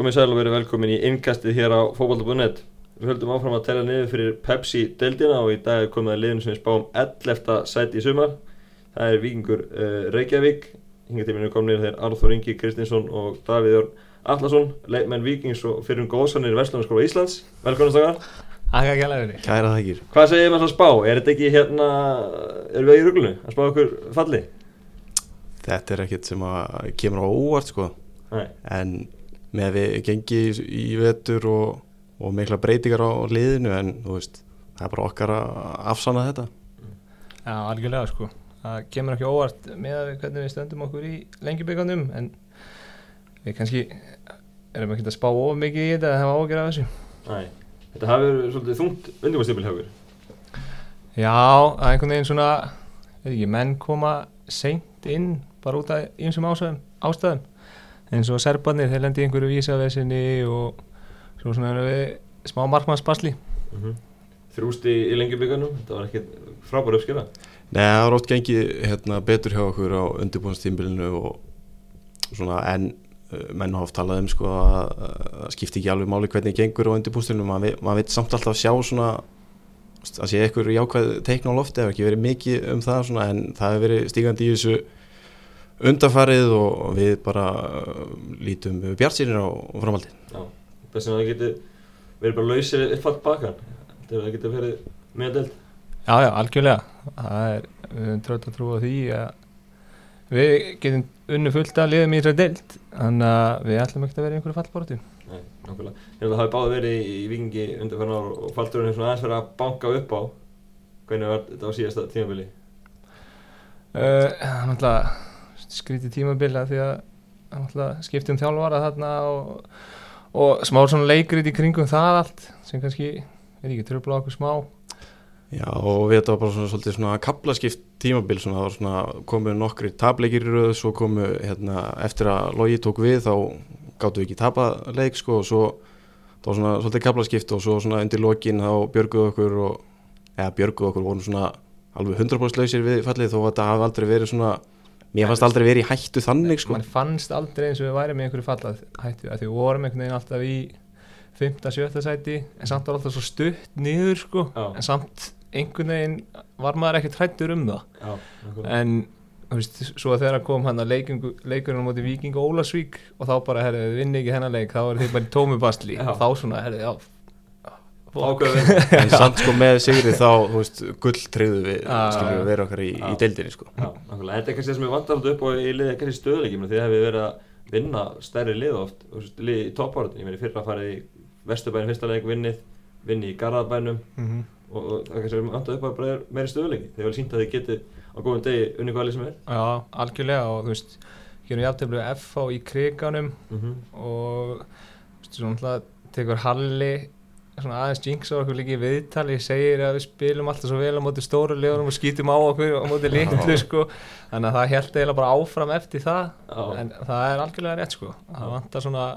Komið sæl og verið velkomin í innkastið hér á fókbalta.net Við höldum áfram að tella niður fyrir Pepsi deildina og í dag er komið að liðinu sem við spáum 11. sæti í sumar. Það er vikingur uh, Reykjavík. Hingatíminu kom niður þeir Arþór Ingi Kristinsson og Davíður Allarsson leikmenn vikings og fyrir um góðsannir í Vestlunarskóla Íslands. Velkomin stakar Akka kælaður Kæra þakkir. Hvað segir maður að spá? Er þetta ekki hérna, er við í ruglunu að spá okkur falli? Þetta er ekkert sem að kemur á óvart sko. Nei, en með við gengi í, vetur og, og mikla breytingar á liðinu en veist, það er bara okkar að afsanna þetta. Já, algjörlega sko. Það kemur ekki óvart með að við hvernig við stöndum okkur í lengjubíkandum en við kannski erum ekki að spá of mikið í þetta að hafa ágjör af þessu. Nei Þetta hafi verið svolítið þungt undirbúinstipil hjá okkur Já, að einhvern veginn svona veit ekki, menn koma seint inn bara út af einsum ástæðum, eins og serbarnir, þeir lendi í einhverju vísavesinni og svo svona erum við smá markmannsbasli. Mm -hmm. Þrjústi í lengjubikarnum, þetta var ekkert frábær uppskila Nei, það er oft gengið hérna, betur hjá okkur á undirbúinstímbilinu og svona en uh, menn hafa talað um sko að það skipti ekki alveg máli hvernig gengur á undirbúinstímbilinu, maður maður veit samt alltaf sjá svona að sé eitthvað jákvæð teikn á lofti, það hefur ekki verið mikið um það svona en það hefur verið stígandi í þessu undarfarið og við bara uh, lítum bjart sínir á framaldi Já, þess að það geti verið bara lausir eitt fatt bakan Þetta er að það geti verið með delt Já, já, algjörlega. Það er, við höfum trönd að trúa því að við getum unnu fullt að liðum í þessari deild þannig að við ætlum ekki að vera í einhverju fallbortu Nei, nákvæmlega. Hérna það hafi báði verið í vikingi undir hvernig ár og falturinn svona aðeins verið að banka upp á Hvernig var þetta á síðasta tímabili? Uh, náttúrulega skrítið tímabila því að skiptum þjálfara þarna og, og smá svona leikrit í kringum það allt sem kannski, veit ekki, tröfla okkur smá. Já og við þetta var bara svona svolítið svona kaplaskipt tímabil svona það svona komu nokkri tableikir í röð svo komu hérna eftir að logi tók við þá gáttu við ekki tapa leik sko og svo það var svona svolítið kaplaskipt og svo svona undir lokin þá björguðu okkur og eða björguðu okkur vorum svona alveg 100% lausir við fallið þó að þetta hafi aldrei verið svona mér fannst aldrei verið í hættu þannig sko mann fannst aldrei eins og við væri með einhverju falla hættu að því við vorum einhvern veginn alltaf í 5. 7. sæti en samt var alltaf svo stutt niður sko en samt einhvern veginn var maður ekkert hrættur um það Já, en þú veist, svo að þegar kom hann að leikurinn á móti Víking og Ólasvík og þá bara, herrið, við vinni ekki hennar leik þá er þið bara í Já. og þá svona, herrið, já en samt sko með Sigri þá þú veist gull treyðu við já. við vera okkar í, í deildinni sko. Já, nákvæmlega, þetta er kannski það sem við vantar alltaf upp á í liðið kannski stöðuleikjum því að hefur verið að vinna stærri lið oft og lið í toppáratu, ég meina fyrra að fara í Vesturbæn fyrsta leik vinnið, vinni í Garðabænum. Mm -hmm. og, og það er kannski að við vantar upp á bara meiri stöðuleiki þeir vel sínt að þið geti á góðum degi unni hvað lið sem er. Já, algjörlega. Og þú veist, gerum jafntefnilega FH í kriganum mm -hmm. og þú veist, tekur Halli svona aðeins jinx á okkur líka í viðtali segir að við spilum alltaf svo vel á móti stóru leðunum og skýtum á okkur á móti litlu sko, þannig að það held eiginlega bara áfram eftir það. Já, en það er algjörlega rétt sko. Það vantar svona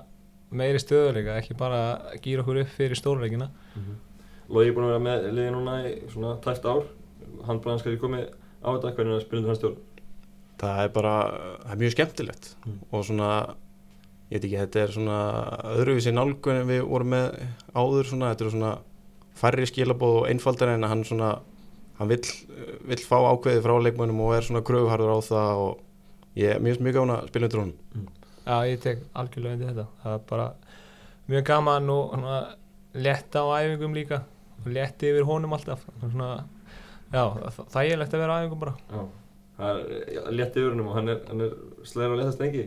meiri stöðuleika ekki bara að gýra okkur upp fyrir stóruleikina Logi er búin að vera með liðið núna í svona tæft ár. Hann bara kannski komið á þetta. Hvernig er að spila undir hans stjórn? Það er bara, það er mjög skemmtilegt. Mm. og svona, ég veit ekki, þetta er svona öðruvísi nálgun en við vorum með áður svona, þetta er svona færri skilabóð og einfaldar en hann svona, hann vill, vill fá ákveði frá leikmönnum og er svona kröfuharður á það og ég er mjög mjög gáðan að spila undir honum. Já, ég tek algjörlega undir þetta. Það er bara mjög gaman og svona, letta á æfingum líka. Og letti yfir honum alltaf. Svona, já, þ- þægilegt að vera á æfingum bara. Já, það er létt yfir húnum og hann er, hann er slæður á léttast engi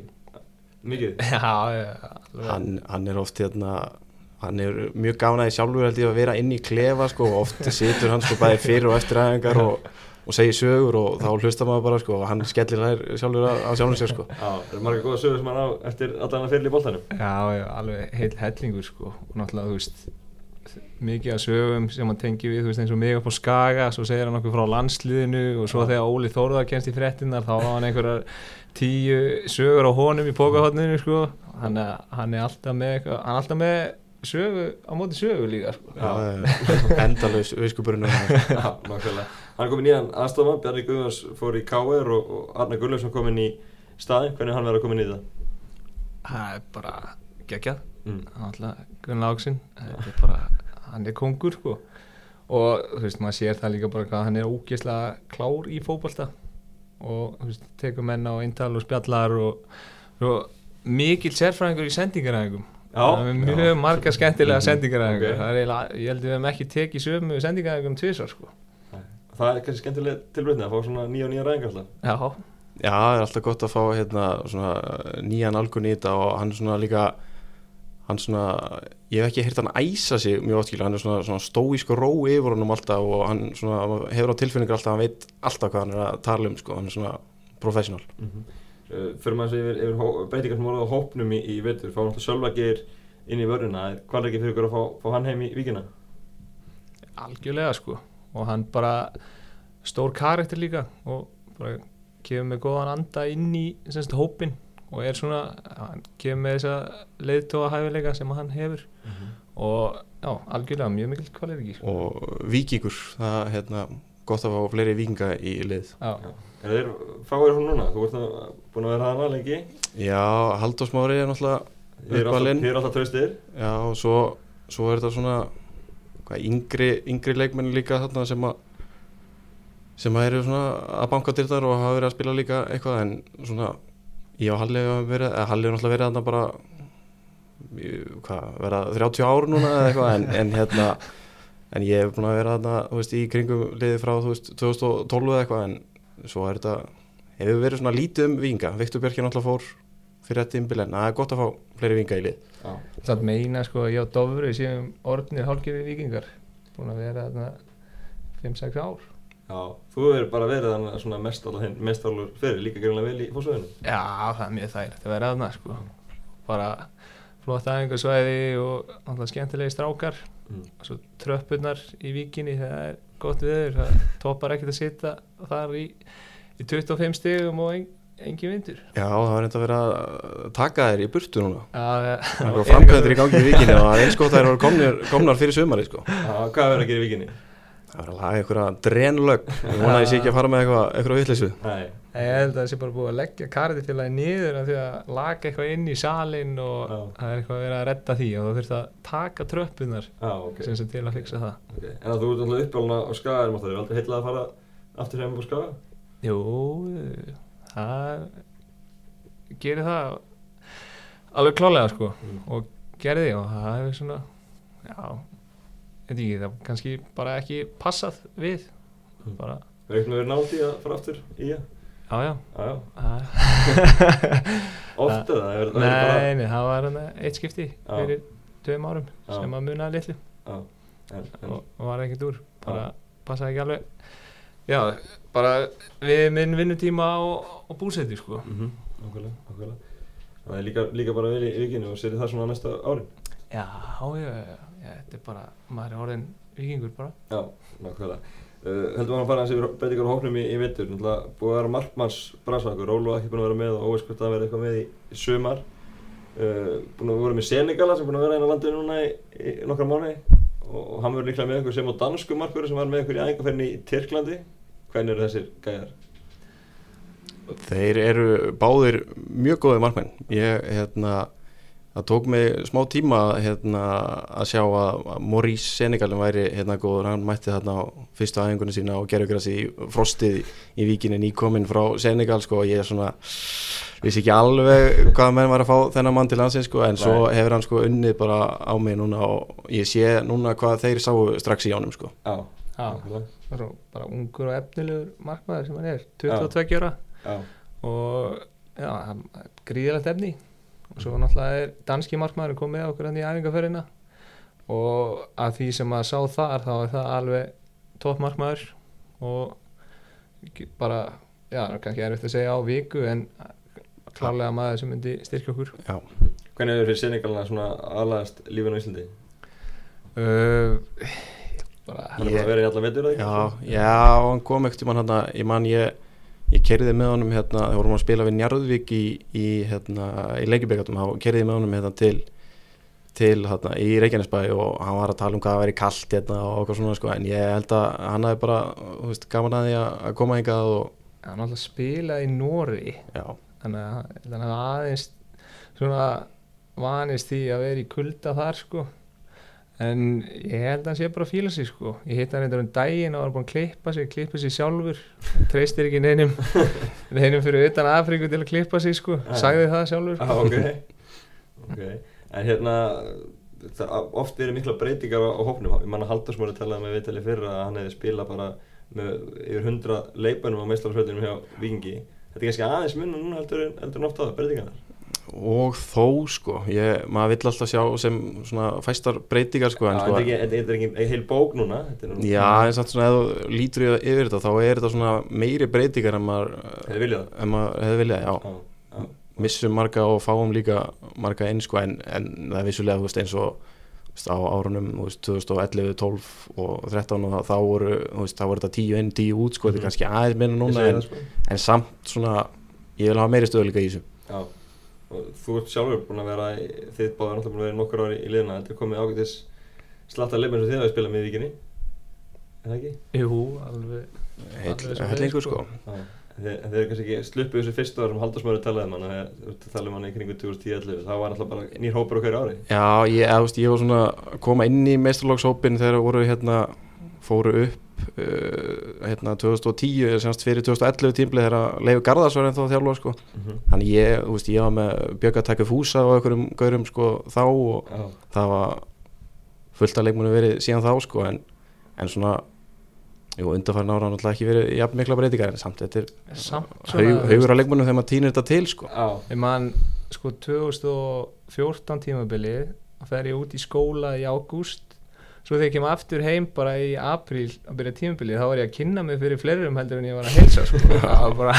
mikið? Já, já, Hann, hann er oft hérna, hann er mjög gáðan að sjálfur held ég að vera inn í klefa sko og oft situr hann sko bæði fyrir og eftir aðengar og, og segir sögur og þá hlustar maður bara sko og hann skellir þær sjálfur á, sjálfum sér sko. Já, það er marga góða sögur sem hann á eftir allan að fyrir í boltanum. Já, já, alveg heil hellingur sko og náttúrulega, þú veist mikið af sögum sem hann tengi við þú veist eins og mig upp á Skaga, svo segir hann okkur frá landsliðinu og svo þegar Óli Þórðar kemst í fréttinnar þá var hann einhverjar tíu sögur á honum í pókahotninu sko. Hann er, hann er alltaf með hann er alltaf með sögu á móti sögu líka sko. endalaus viðskupurinn Hann er komin í hann aðstofan, Bjarni Guðvars fór í KR og, og Arna Gullöfsson komin í staðin, hvernig er hann verið að komin í það? það er bara geggjað. Mm. hann alltaf Gunnar Láksinn þetta er bara, hann er kongur sko. og þú veist, maður sér það líka bara hvað hann er ógeðslega klár í fótbolta og veist, tekur menn á eintal og spjallar og, og mikil sérfræðingur í sendingaræðingum. Mjög já. marga skemmtilega Mhm, sendingaræðingur ok. það er eiginlega, ég held að við hefum ekki tekið sömu sendingaræðingum tvisar sko. Það er kannski skemmtileg tilbreytni að fá svona nýja og nýja ræðingar alltaf. Já, Já, það er alltaf gott að fá hérna, svona, nýjan algun í þetta og hann svona líka hann svona, ég hef ekki heyrt hann æsa sig mjög áttkilega, hann er svona, svona stóísk ró yfir honum alltaf og hann svona, hefur á tilfinningar alltaf, hann veit alltaf hvað hann er að tala um, sko, hann er svona professional. mm -hmm. uh, Fyrir maður yfir, yfir hó- breytingar sem voru á hópnum í, í vetur fá náttúrulega Sölvagir inn í vörðina hvað er ekki fyrir ykkur að fá, fá hann heim í víkina? algjörlega sko og hann bara stór karakter líka og bara kemur með góðan anda inn í semst, hópin og er svona, hann kemur með þessa leiðtóa hæfileika sem hann hefur og já, algjörlega mjög mikil sko. og vikingur, það er hérna, gott að fá fleiri vikinga í já, Er þeir fáir hún núna? Þú ert nú búin að vera hana lengi Já, Halldór Smári er náttúrulega uppalinn. þið eru alltaf traustir Já, og svo, svo er þetta svona hvað, yngri, yngri leikmenn líka þarna sem að sem að eru svona að banka til þar og hafa verið að spila líka eitthvað en svona ég og Halli hafa verið, eða Halli hefur náttúrulega verið þarna bara hvað, vera 30 ár núna eða eitthvað en, en hérna en ég hef búin að vera þarna, þú veist, í kringum liðið frá, þú veist, 2012 eða eitthvað en svo er þetta, hefur verið svona lítið um vinga, Viktor Björkir náttúrulega fór fyrir þetta tímbil en það er gott að fá fleiri vinga í lið. Já, það meina sko ég og Dofri séum orðnir hálfgefi vikingar búin að vera þarna 5-6 ár Já, þú hefur bara verið þannig svona mest alveg hinn, mest alveg fyrir, líka greinlega vel í fórsvæðinu. Já, það er mjög þægilegt að vera aðna sko. bara flott aðeingarsvæði og alltaf skemmtilegi strákar Mm. og svo tröppurnar í vikinni það er gott viður, það toppar ekkert að sitja þar í, í 25 stigum og en, engin vindur Já, það var reynda að vera að taka þér í burtu núna Já, Það eru framkvæmdur í gangi í vikinu og það er eins gott að þær eru komnar, fyrir sömari sko. Já, hvað er verið að gera í vikinni? Það var að laga einhverja drenlög Ég vona að ég sé ekki að fara með eitthvað, eitthvað Nei, ég held að það sé bara búið að leggja kardi til að niður af því að laga eitthvað inn í salin og Já. það er eitthvað að vera að redda því og það þurft að taka tröppunar já, ok. sem sem til að fixa það okay. En að þú ert alltaf uppjálna á skagaðum og það er aldrei heitlega að fara aftur heim á skaga? Jú, það gerir það alveg klálega sko Mm. og gerði og það hefur svona já, ekki, það kannski bara ekki passað við Mm. bara, eitthvað verið nált í að fara aftur í það? já já já. það-? Er, er bara, Nei, nei, það var eitt skipti fyrir tveim árum Já. sem að munaði litlu já. En, en, og, og var ekkert úr bara passaði ekki alveg já, bara við minn vinnutíma og, og búseti sko mhm, Nákvæmlega, nákvæmlega. Það er líka, líka bara vel í vikinu og sér það svona næsta árin. Já, já, já, þetta er bara, maður er orðin vikingur bara. Já, nákvæmlega. Uh, heldur maður að fara hans yfir breytingar á hóknum í, í vetur. Náttúrulega búið að vera markmanns bransakur, Rólu ekki búin að vera með og óveist hvort það verði eitthvað með í, í sumar. Uh, búin að vera með Senegala sem búin að vera einn á landinu núna í, í nokkra mánuði og, og hann verður líklega með einhver sem á dansku markur sem var með einhver í æfingarferðinni í Tyrklandi. Hvernig eru þessir gæjar? Þeir eru báðir mjög góði markmenn Ég, hérna Það tók mig smá tíma hérna, að sjá að Maurice Senegalin væri hérna góður, hann mætti þarna á fyrstu aðeingunni sína og gerðugrassi í frostið í víkinni nýkominn frá Senegal sko. Og ég er svona vissi ekki alveg hvað menn var að fá þennan mann til landsins sko en svo Nei. hefur hann sko unnið bara á mig núna og ég sé núna hvað þeir sáu strax í ánum sko. Já, Já, nákvæmlega. bara, bara ungur og efnilegur markmaður sem hann er, 22 ára. Já, og já, hann gríðilegt efni og svo náttúrulega er danski markmaður komið með okkur hann í æfingarferðina og að því sem maður sá þar þá er það alveg topp markmaður og bara, já, það er kannski erfitt að segja á viku en klárlega maður sem myndi styrkja okkur Já, hvernig eru fyrir Senegalina svona aðlæðast lífinu á Íslandi? uh, bara Hann er bara að vera í alla vetur? Já, já, hann kom ekkert um hann hérna, ég man ég, ég kerði með honum hérna, þegar vorum að spila við Njarðvík í, í, hérna, í leikibikatum, þá kerði ég með honum hérna til, til hérna, í Reykjanesbæ og hann var að tala um hvað það væri kallt hérna og okkur svona sko, en ég held að hann hafi bara, þú veist, gaman að því að að koma hingað og, hann alltaf spilaði í Nóri já, þannig að að aðeins svona vanist því að vera í kulda þar sko en ég held að hann sé bara að fíla sig sko. Ég hitt hann eitthvað um daginn og var búin að klippa sig klippa sig sjálfur, treystir ekki neinum neinum fyrir utan Afríku til að klippa sig sko, Já. sagði það sjálfur. Ah, okay. ok. En hérna oft verið mikla breytingar á, hópnum. Ég manna Haldursmóri talaði með viðtali fyrir að hann hefði spilað bara með yfir 100 leikbænum á meistlarsveitinum hjá Vikingi þetta er kannski aðeins munna núna heldur, en- heldur en oft á það breytingarnar og þó sko ég, maður vill alltaf sjá sem svona fæstar breytingar sko, en, sko þetta er ekki, heil bók núna já en samt svona þú lítur í- yfir þetta þá er þetta svona meiri breytingar en maður, Hefði viljað já, Já, já. missum marga og fáum líka marga inn sko en, en það er vissulega þú veist eins og veist, á árunum þú veist, 2011, 12 og 13 og þá, voru veist, þá voru þetta 10 inn, 10 út sko, þetta Mhm. er kannski aðeins minna Ég núna en, sko. en samt svona ég vil hafa meiri stöðuleika í þessu Já, og þú ert sjálfur búin að vera, þið báður náttúrulega búin að vera nokkur ári í liðina, þetta er komið ágætis slatta leifin sem þið hafa spilað með í vikinni, er það ekki? Jú, alveg leið, sko Já, en þið, en þið eru kannski ekki sluppu þessu fyrstu ára sem Haldarsmöður talaði um hann, þegar þú ert að tala um í kringu 2010-11, það var náttúrulega bara nýr hópur hverju ári. Já, ég, ég var svona að koma inn í meistarlókshópin þegar voru hérna fóru upp uh, hérna 2010 eða semst fyrir 2011 tímli þegar Leifur Garðars var ennþá að þjálfa sko. þannig ég, þú veist, ég var með Björg að taka fúsa og einhverjum gaurum sko þá og Já, það var fullt að leikmunum verið síðan þá sko en, en svona jú, undarfærin ára náttúrulega ekki verið jafn mikla breytingar en samt þetta er Samt haug, haugur að leikmunum þegar maður týnir þetta til sko. Já, Ég man sko 2014 tímabilið að fer ég út í skóla í ágúst svo þegar ég kem aftur heim bara í apríl að byrja tímabilið þá var ég að kynna mig fyrir fleirum heldur en ég var að heilsa sko. það var bara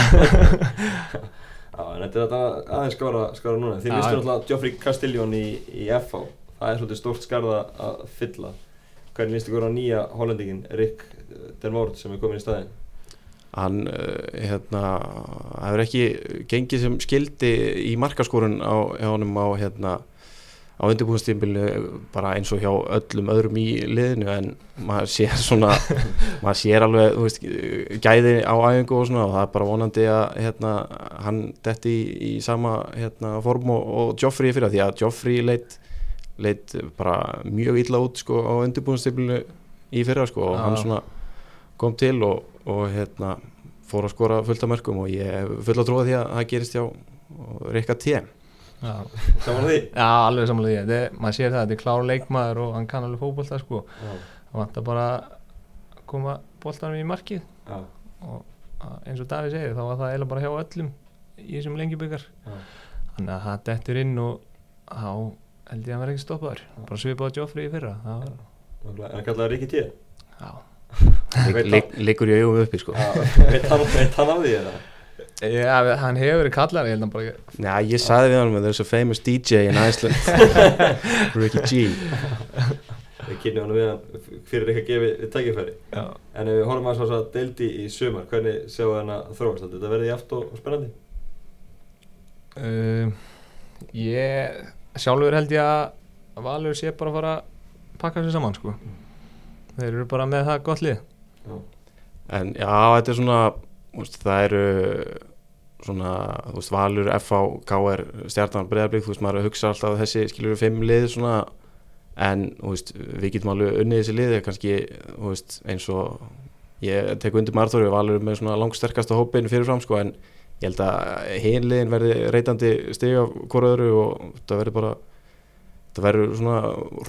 já, þetta er þetta aðeins skára, skára núna. Mistu já. náttúrulega Geoffrey Castiglione í, í FH, það er svolítið stórt skarða að fylla. Hvernig líst ykkur á nýja hollendingin, Rick Dermort, sem er komin í staðinn? hann uh, hérna hefur ekki gengið sem skildi í markaskorun á honum á hérna á undirbúinstímbilinu bara eins og hjá öllum öðrum í liðinu en maður sér svona maður sér alveg þú veist, gæði á æfingu og svona og það er bara vonandi að hérna, hann detti í, í sama hérna, form og, og Joffrey fyrir því að Joffrey leitt, leitt bara mjög illa út sko, á undirbúinstímbilinu í fyrra sko, og Já. hann svona kom til og, og hérna, fór að skora fullt af mörgum og ég hef full að trúa því að það gerist hjá Rikka T já, Saman því? já, alveg samlega því. Maður sér það, þetta er klár leikmaður og hann kann alveg fótbolta sko. Já, það bara að koma boltanum í markið. Já, og að- eins og Davíð segir þá var það eiginlega bara hjá öllum í þessum lengjubikar já. þannig að það dettur inn og þá held ég að hann verði ekki stoppaður. Bara svipað á Joffrey í fyrra. Það var, kallaði Rikki T? já, Likur í augum uppi sko. Já, veit hann, veit hann af því eða? Já, hann hefur verið kallar, ég held að bara Já, ég sagði við hann there's a famous DJ in Iceland Ricky G Við kynum hann við hann fyrir eitthvað gefið við tækifæri. Já, En ef við horfum að þess að deildi í sumar, hvernig sjáu hann að þróast? Þetta verði jaft og, spennandi? uh, ég sjálfur held ég að Valur sé bara að fara að pakka sér saman sko. þeir eru bara með það gott lið Já. En já, þetta er svona úst, það eru svona, þú veist, Valur, FH, KR Stjarnan, Breiðablík, þú veist, maður að hugsa alltaf þessi skilur við fimm lið svona en, þú veist, við getum alveg unnið þessi lið, kannski, þú veist, eins og ég tek undir Marþóri Valur með svona langsterkasta hópin fyrirfram sko, en ég held að hinliðin verði reytandi stig af hvora öðru og það verður bara það verður svona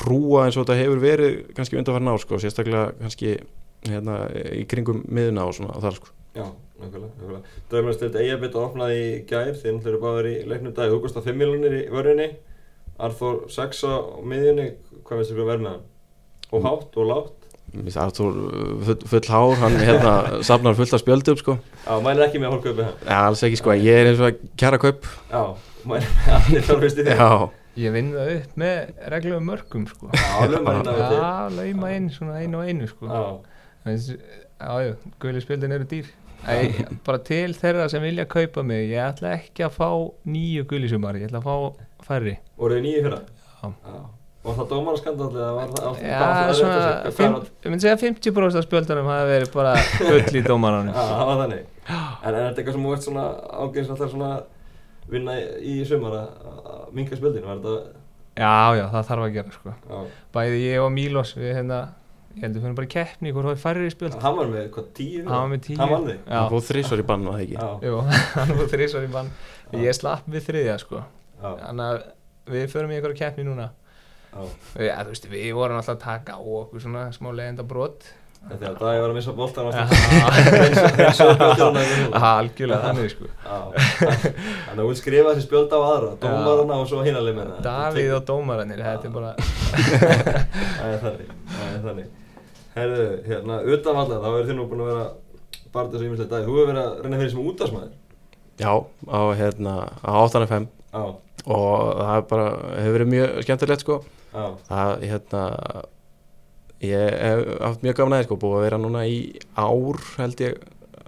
rúa eins og þetta hefur verið kannski undanfarn ár sko, sérstaklega kannski hérna í kringum miðuna og svona og þar sko Já, nákvæmlega, nákvæmlega. Draumarstild Eyjabit opnaði í gær, þeir náttúrulega eru báðir í leiknum dag, Hugust á 5 miljonir í vörðinni, Arþór 6 á miðjunni, hvað veist þú hvað verð með hann? Og hátt og látt? Mér finnst Arthur full, full hár, hann hérna safnar fullt af spjöldum sko Já, mælir ekki með að hólka upp með hann? ja, alls ekki sko, ég er eins og að kæra kaup Já, mælir með allir fjárfyrst í því? Já, ég vinn það upp með reglum mörgum sko. Já, já, lauma inn svona einu og einu sko. Já, Þess, já, já, guðli spildin eru dýr Æ, bara til þeirra sem vilja kaupa mig ég ætla ekki að fá nýju guðlisumar ég ætla að fá færri voruð þið nýju fyrra? Já. Var það dómaraskandall eða var það? Já, hvað var svona, ég myndi segja 50% af spjöldunum hafi verið bara full í dómaranum Já, það var þannig. En er þetta eitthvað sem ert svona ágæðis alltaf svona vinna í, sumar að að minka spjöldin var þetta Já, já, það þarf að gera sko já. Bæði ég og Mílos, við hérna Ég heldur fyrir bara í keppni, hvort það er færri í spjöld hann var með hvað tíu? Hann var með tíu. Hann vann þig? Hann fóð þrísvar í bann var það ekki? Já, jú, hann var þrísvar í bann. Ég slapp við þriðja sko. Já, Þannig að við förum í einhverja keppni núna. Já. Já, þú veist, við vorum alltaf að taka á okkur svona smá leiðenda brot Þetta er að Dagi var að missa Já, eins og að algjörlega þannig sko. Þannig að hún skrifa þessi spjöld á aðra Dómarana og svo það Davíð og dómarannir, þetta er bara Það er þannig Herðu, hérna, utan allar, þá verður þið nú búin að vera bara þessu ímislega dag Þú hefur verið að reyna fyrir sem útastmaður já, á hérna á 8.5 Já, og það er bara, hefur verið mjög skemmtilegt sko. Já, það, hérna ég hef haft mjög gaman aðeins sko, búið að vera núna í ár held ég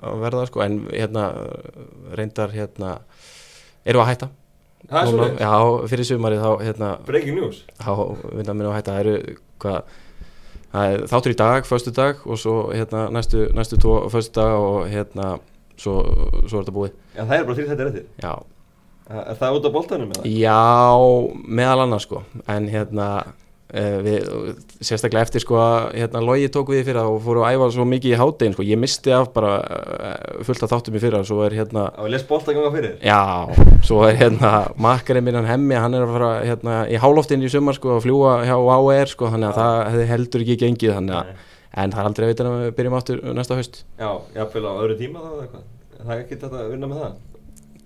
að verða sko, en hérna reyndar hérna eru að hætta. Það er svolítið já, fyrir sumarið þá hérna Breaking news. þá vinna mér að hætta. Það eru hvað er þáttur í dag, föstu dag og svo hérna næstu, næstu tvo föstu dag og hérna svo, svo er þetta búið. Já, það er bara þrýtt þetta eftir. Já, Er það út á boltanum eða? já meðal annars sko. En hérna við, sérstaklega eftir sko að hérna logi tók við í fyrra og fóru að æfa svo mikið í háttegin sko, ég misti af bara uh, fullt af þáttum í fyrra svo er hérna Já, við lesst bolta ganga fyrir Já, svo er hérna makkarinn minn hann hemmi, hann er að fara hérna í hálóftin í sumar sko að fljúa hjá AOR sko þannig að Já. það hefði heldur ekki gengið þannig að en það er aldrei að vita að við byrjum aftur næsta haust. Já, jafnvel á öðru tíma þá Það er ekki þetta að vinna með það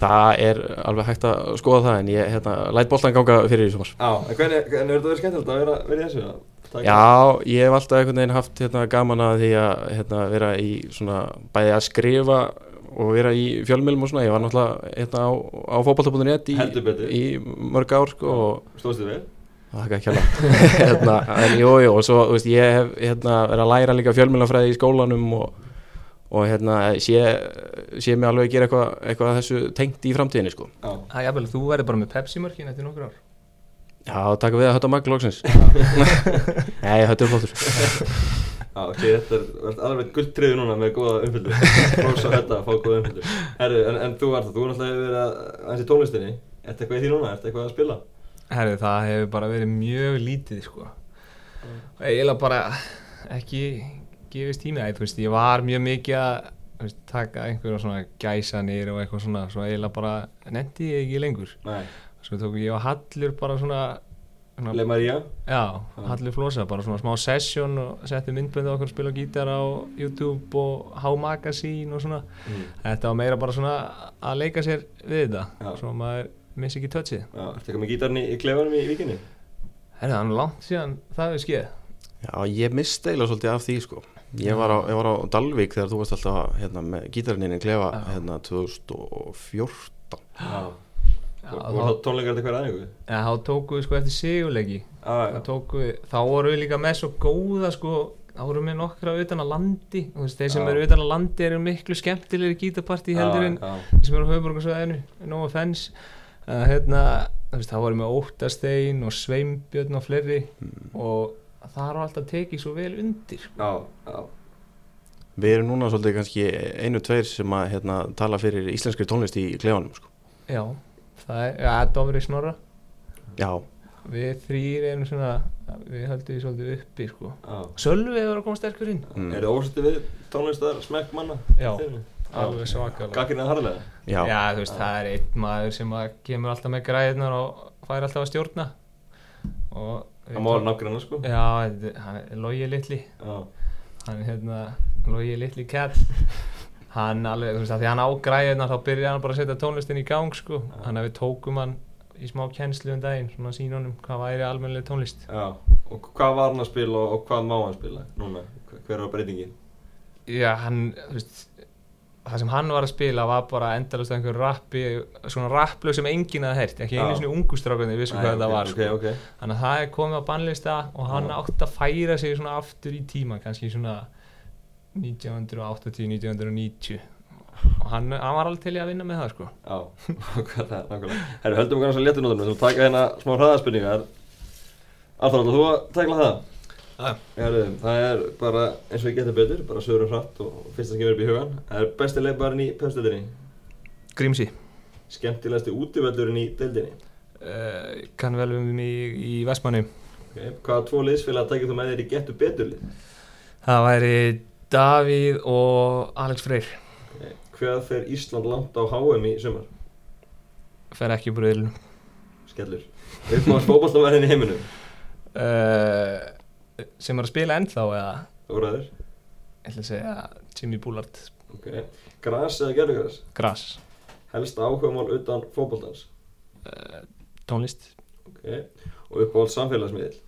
það er alveg hægt að skoða það en ég hérna, læt boltan ganga fyrir í sumar. Já, en hvernig, en er þetta verið skemmtilegt að vera, vera í þessu? að taka- Já, ég hef alltaf einhvern veginn haft hérna, gaman að því að hérna, vera í svona bæði að skrifa og vera í fjölmjölum og svona, ég var náttúrulega hérna, á, á fótbolta.net í, í mörg ár sko, og Stóðst þið vel? Þakka ekki alveg. Hérna, En jú, jú, og svo, þú veist, ég hef hérna, verið að læra líka fjölmjölafræði í skólanum og, og hérna, sé, sé mig alveg að gera eitthvað eitthva af þessu tengt í framtíðinni, sko. Já, Það er jafnvel, þú verður bara með Pepsi-mörkin eftir nokkur ár. Já, taka við að hötta magl loksins. Nei, hötta er flottur. Já, ok, þetta er alveg gulltriði núna með góða umfylgur Rósa þetta að fá góða umfylgur Herru, en, en þú var það, þú er náttúrulega verið að aðeins í tónlistinni. Ertu eitthvað í því núna, ertu eitthvað að spila? Herri, það hefur bara verið mjög lítið sko og gefist tími að þú veist, ég var mjög mikið að veist, taka einhverja svona gæsanir og eitthvað svona, svo eiginlega bara nefndi ég ekki lengur Nei, svo tók ég og Hallur bara svona, svona Le Maria já, Já. Hallur Flosa, bara svona smá session og setti myndbönd á okkur að spila á gítar á YouTube og H-Magazine og svona mm. þetta var meira bara svona að leika sér við þetta, Já. svo maður missi ekki touchið Já, ertu eitthvað með gítarni í klefanum í vikinni? Herri, það er langt síðan það hefur skeið Já, ég misti eiginlega svolítið af því, sko Ég var á, ég var á Dalvík þegar þú varst alltaf hérna, með gítarinninni klefa hérna 2014 Já. Þá- tónleikar þetta hver aðeingu? Já, þá tókum við sko eftir sigurleiki. Já, þá, tókum við, þá vorum við líka með svo góða sko, þá vorum við nokkra utan að landi. Veist, þeir sem Já. eru utan að landi eru miklu skemmtilegri gítapartí heldur en þeir sem eru á höfuborgarsvæðinu no offense. Uh, hérna, þá vorum við Óttastein og Sveimbjörn og fleiri og það har alltaf tekið svo vel undir já, já, Við erum núna svolítið kannski einu, tveir sem að hérna, tala fyrir íslenskri tónlist í klefanum, sko. Já, það er, ja, Dofri Snorra. Já, við þrýr erum svona við höldum því svolítið uppi sko. Já. Sölvi hefur að koma sterkur inn. Mm. Er það ósætti við tónlistar smekk manna? Já, alveg svakalega. Gagginni harðlega? já, Já, þú veist, það er einn maður sem að kemur alltaf með græðinar og fær alltaf að stjórna. Og Það má alveg nafngranna sko. Já, hann er Logi litli. Já, hann er hérna Logi litli cat hann alveg, þú veist, því hann á græðinar þá byrjar hann bara að setja tónlistin í gang sko, hann að við tókum hann í smá kennslu um daginn, svona sínunum hvað væri almennileg tónlist. Já. Og hvað var hann að spila og hvað má hann spila núna? Hver var breytingin? Já, hann, þú veist það sem hann var að spila var bara endalast einhver rappi, svona rapplög sem enginn hafði heyrt, ekki einu svona ungustrákunni vissu hvað þetta var, Ok, ok, Þannig að það er komið á bannlista og hann Já. átti að færa sig svona aftur í tíma, kannski svona 1980, 1990 og hann, hann var alveg til í að vinna með það sko. já, hvað það nákvæmlega Herru, höldum við kannski að léttu nótunum Þú taka hérna smá hraðaspurningar Arþór, ætlar þú að tækla það? Já. Herru, það er bara eins og ég geta betur Bara sögurum hratt og fyrsta sem kemur upp í hugan Það er besti leikbarinn í pöfstöldinni Grímsi. skemmtilegasti útivöllurinn í deildinni uh, kann vel um mig í Vestmanni okay. hvaða tvo liðsfélag takir þú með þér í getur beturlið það væri Davíð og Alex Freyr okay. hvað fer Ísland langt á HM í sumar fer ekki úr reyðlunum skellur uppmáðast fókbaltavæðin í heiminum uh, sem er að spila ennþá eða? Óræður ég ætla að segja Jimmy Bullard. Okay. gras eða gerðugras Gras. Helst áhugamál utan fókbaltans uh, tónlist. Okay. og uppáhald samfélagsmiðil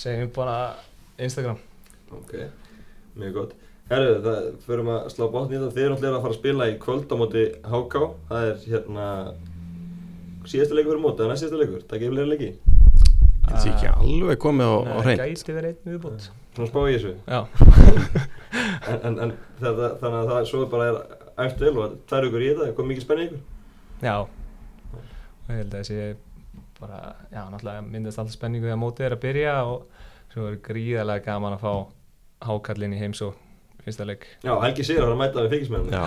segjum bara Instagram. Ok, mjög gott. Herru, það förum að slá botn í þið erum allir að fara að spila í kvöld á móti HK það er hérna síðasta leikur fyrir móti, það er næst síðasta leikur. Það gefur leira leiki, Þetta er ekki alveg komið á, hreint. gæti verið einn viðbútt svona spá í þessu. Já, en, en, en þetta, þannig að það svo bara er æft vel og það er ykkur í þetta, það kom mikið spenni ykkur? Já. Og ég held að þessi bara, já, náttúrulega myndast alltaf spenningu þegar mótið er að byrja og svo er gríðarlega gaman að fá hákallin í heims og fyrsta leik. Já, Helgi Sigur har að mæta við fylgismennin Já,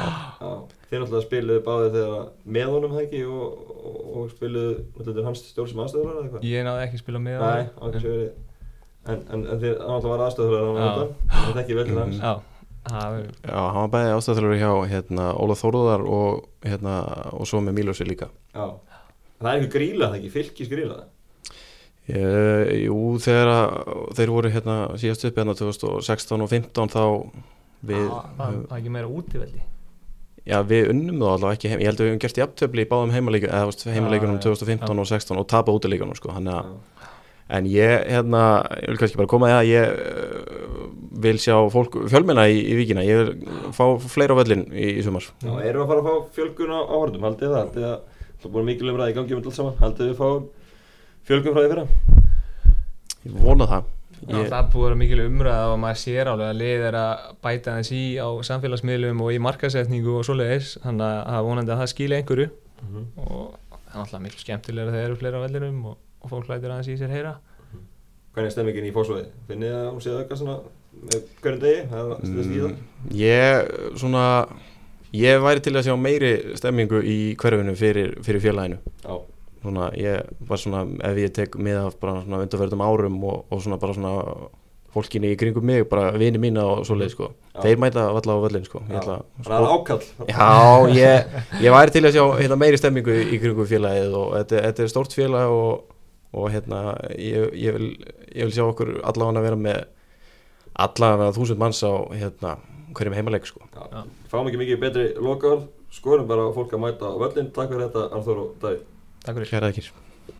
þið náttúrulega spiluðu báðið þegar með honum það ekki og, og, og spiluðu náttúrulega hans stjórn sem aðstöður eða eitthvað? Ég náði ekki að spila með Nei, honum. ákveð sér verið En, en, en þið náttúrulega var aðstöður hann Já. þetta Það þekki vel til hans. Já, hann var bæði ástæðalur hjá hérna, Óla Þóruðar og, hérna, og svo með Mílósi líka. Já. Það er einhver gríla það ekki, fylgis gríla? Uh, jú, þegar þeir voru hérna síðast upp hérna 2016 og 15 þá við, það það var ekki meira útivelli já, við unnum þá allavega ekki heim, ég held að við hefum gert í báðum heimaleikjum, eða þú veist, heimaleikjunum Já, já, 2015 já. og 16 og tapa útileikunum sko, hann að, Já, en ég hérna, ég vil kannski bara koma að það ég uh, vil sjá fólk fjölmenna í, í vikina, ég vil fá fleira á völlin í, í sumar. Já, erum við að fara að fá fjölgun á áhörðum, haldið það? Haldið að það er búin mikil umræði í gangi um allt saman, haldið þið fáum fjölgun frá því fyrra? ég vona það ég, það búið að vera mikil umræða og maður sér alveg að lið er að bæta þess í á samfélagsmiðlum og í markasetningu og svoleiðis þannig að það er vonandi að það skilja einhverju Mhm. og það er alltaf mikil skemmtilega þegar þeir eru fleira á vellinum og, og fólk lætur aðeins í sér heyra Hvernig er stemmingin í fósvæði? Finnið þið að hún sé að auka svona með hverjum degi? Það það? mm, ég svona ég væri til að sjá meiri stemmingu í hverfinu fyrir, fyrir félaginu Já, svona, ég var svona, ef ég tek með af bara svona undarverðum árum og, og svona bara svona fólkinni í kringum mig, bara vini mína og svoleið sko, þeir mæta valla á völlin sko, ætla Það er ákall. Já, ég, ég væri til að sjá hérna, meiri stemmingu í kringum félagið og þetta, þetta er stórt félag og, og hérna, ég, ég, vil, ég vil sjá okkur allavega að vera með allavega þúsund manns á hérna, hverjum heimaleik sko. Já. Fáum ekki mikið betri lokaðar Skorum bara fólk að mæta á völlin Takk fyrir þetta, Arþór og Davíð Takk fyrir. Kæra ekki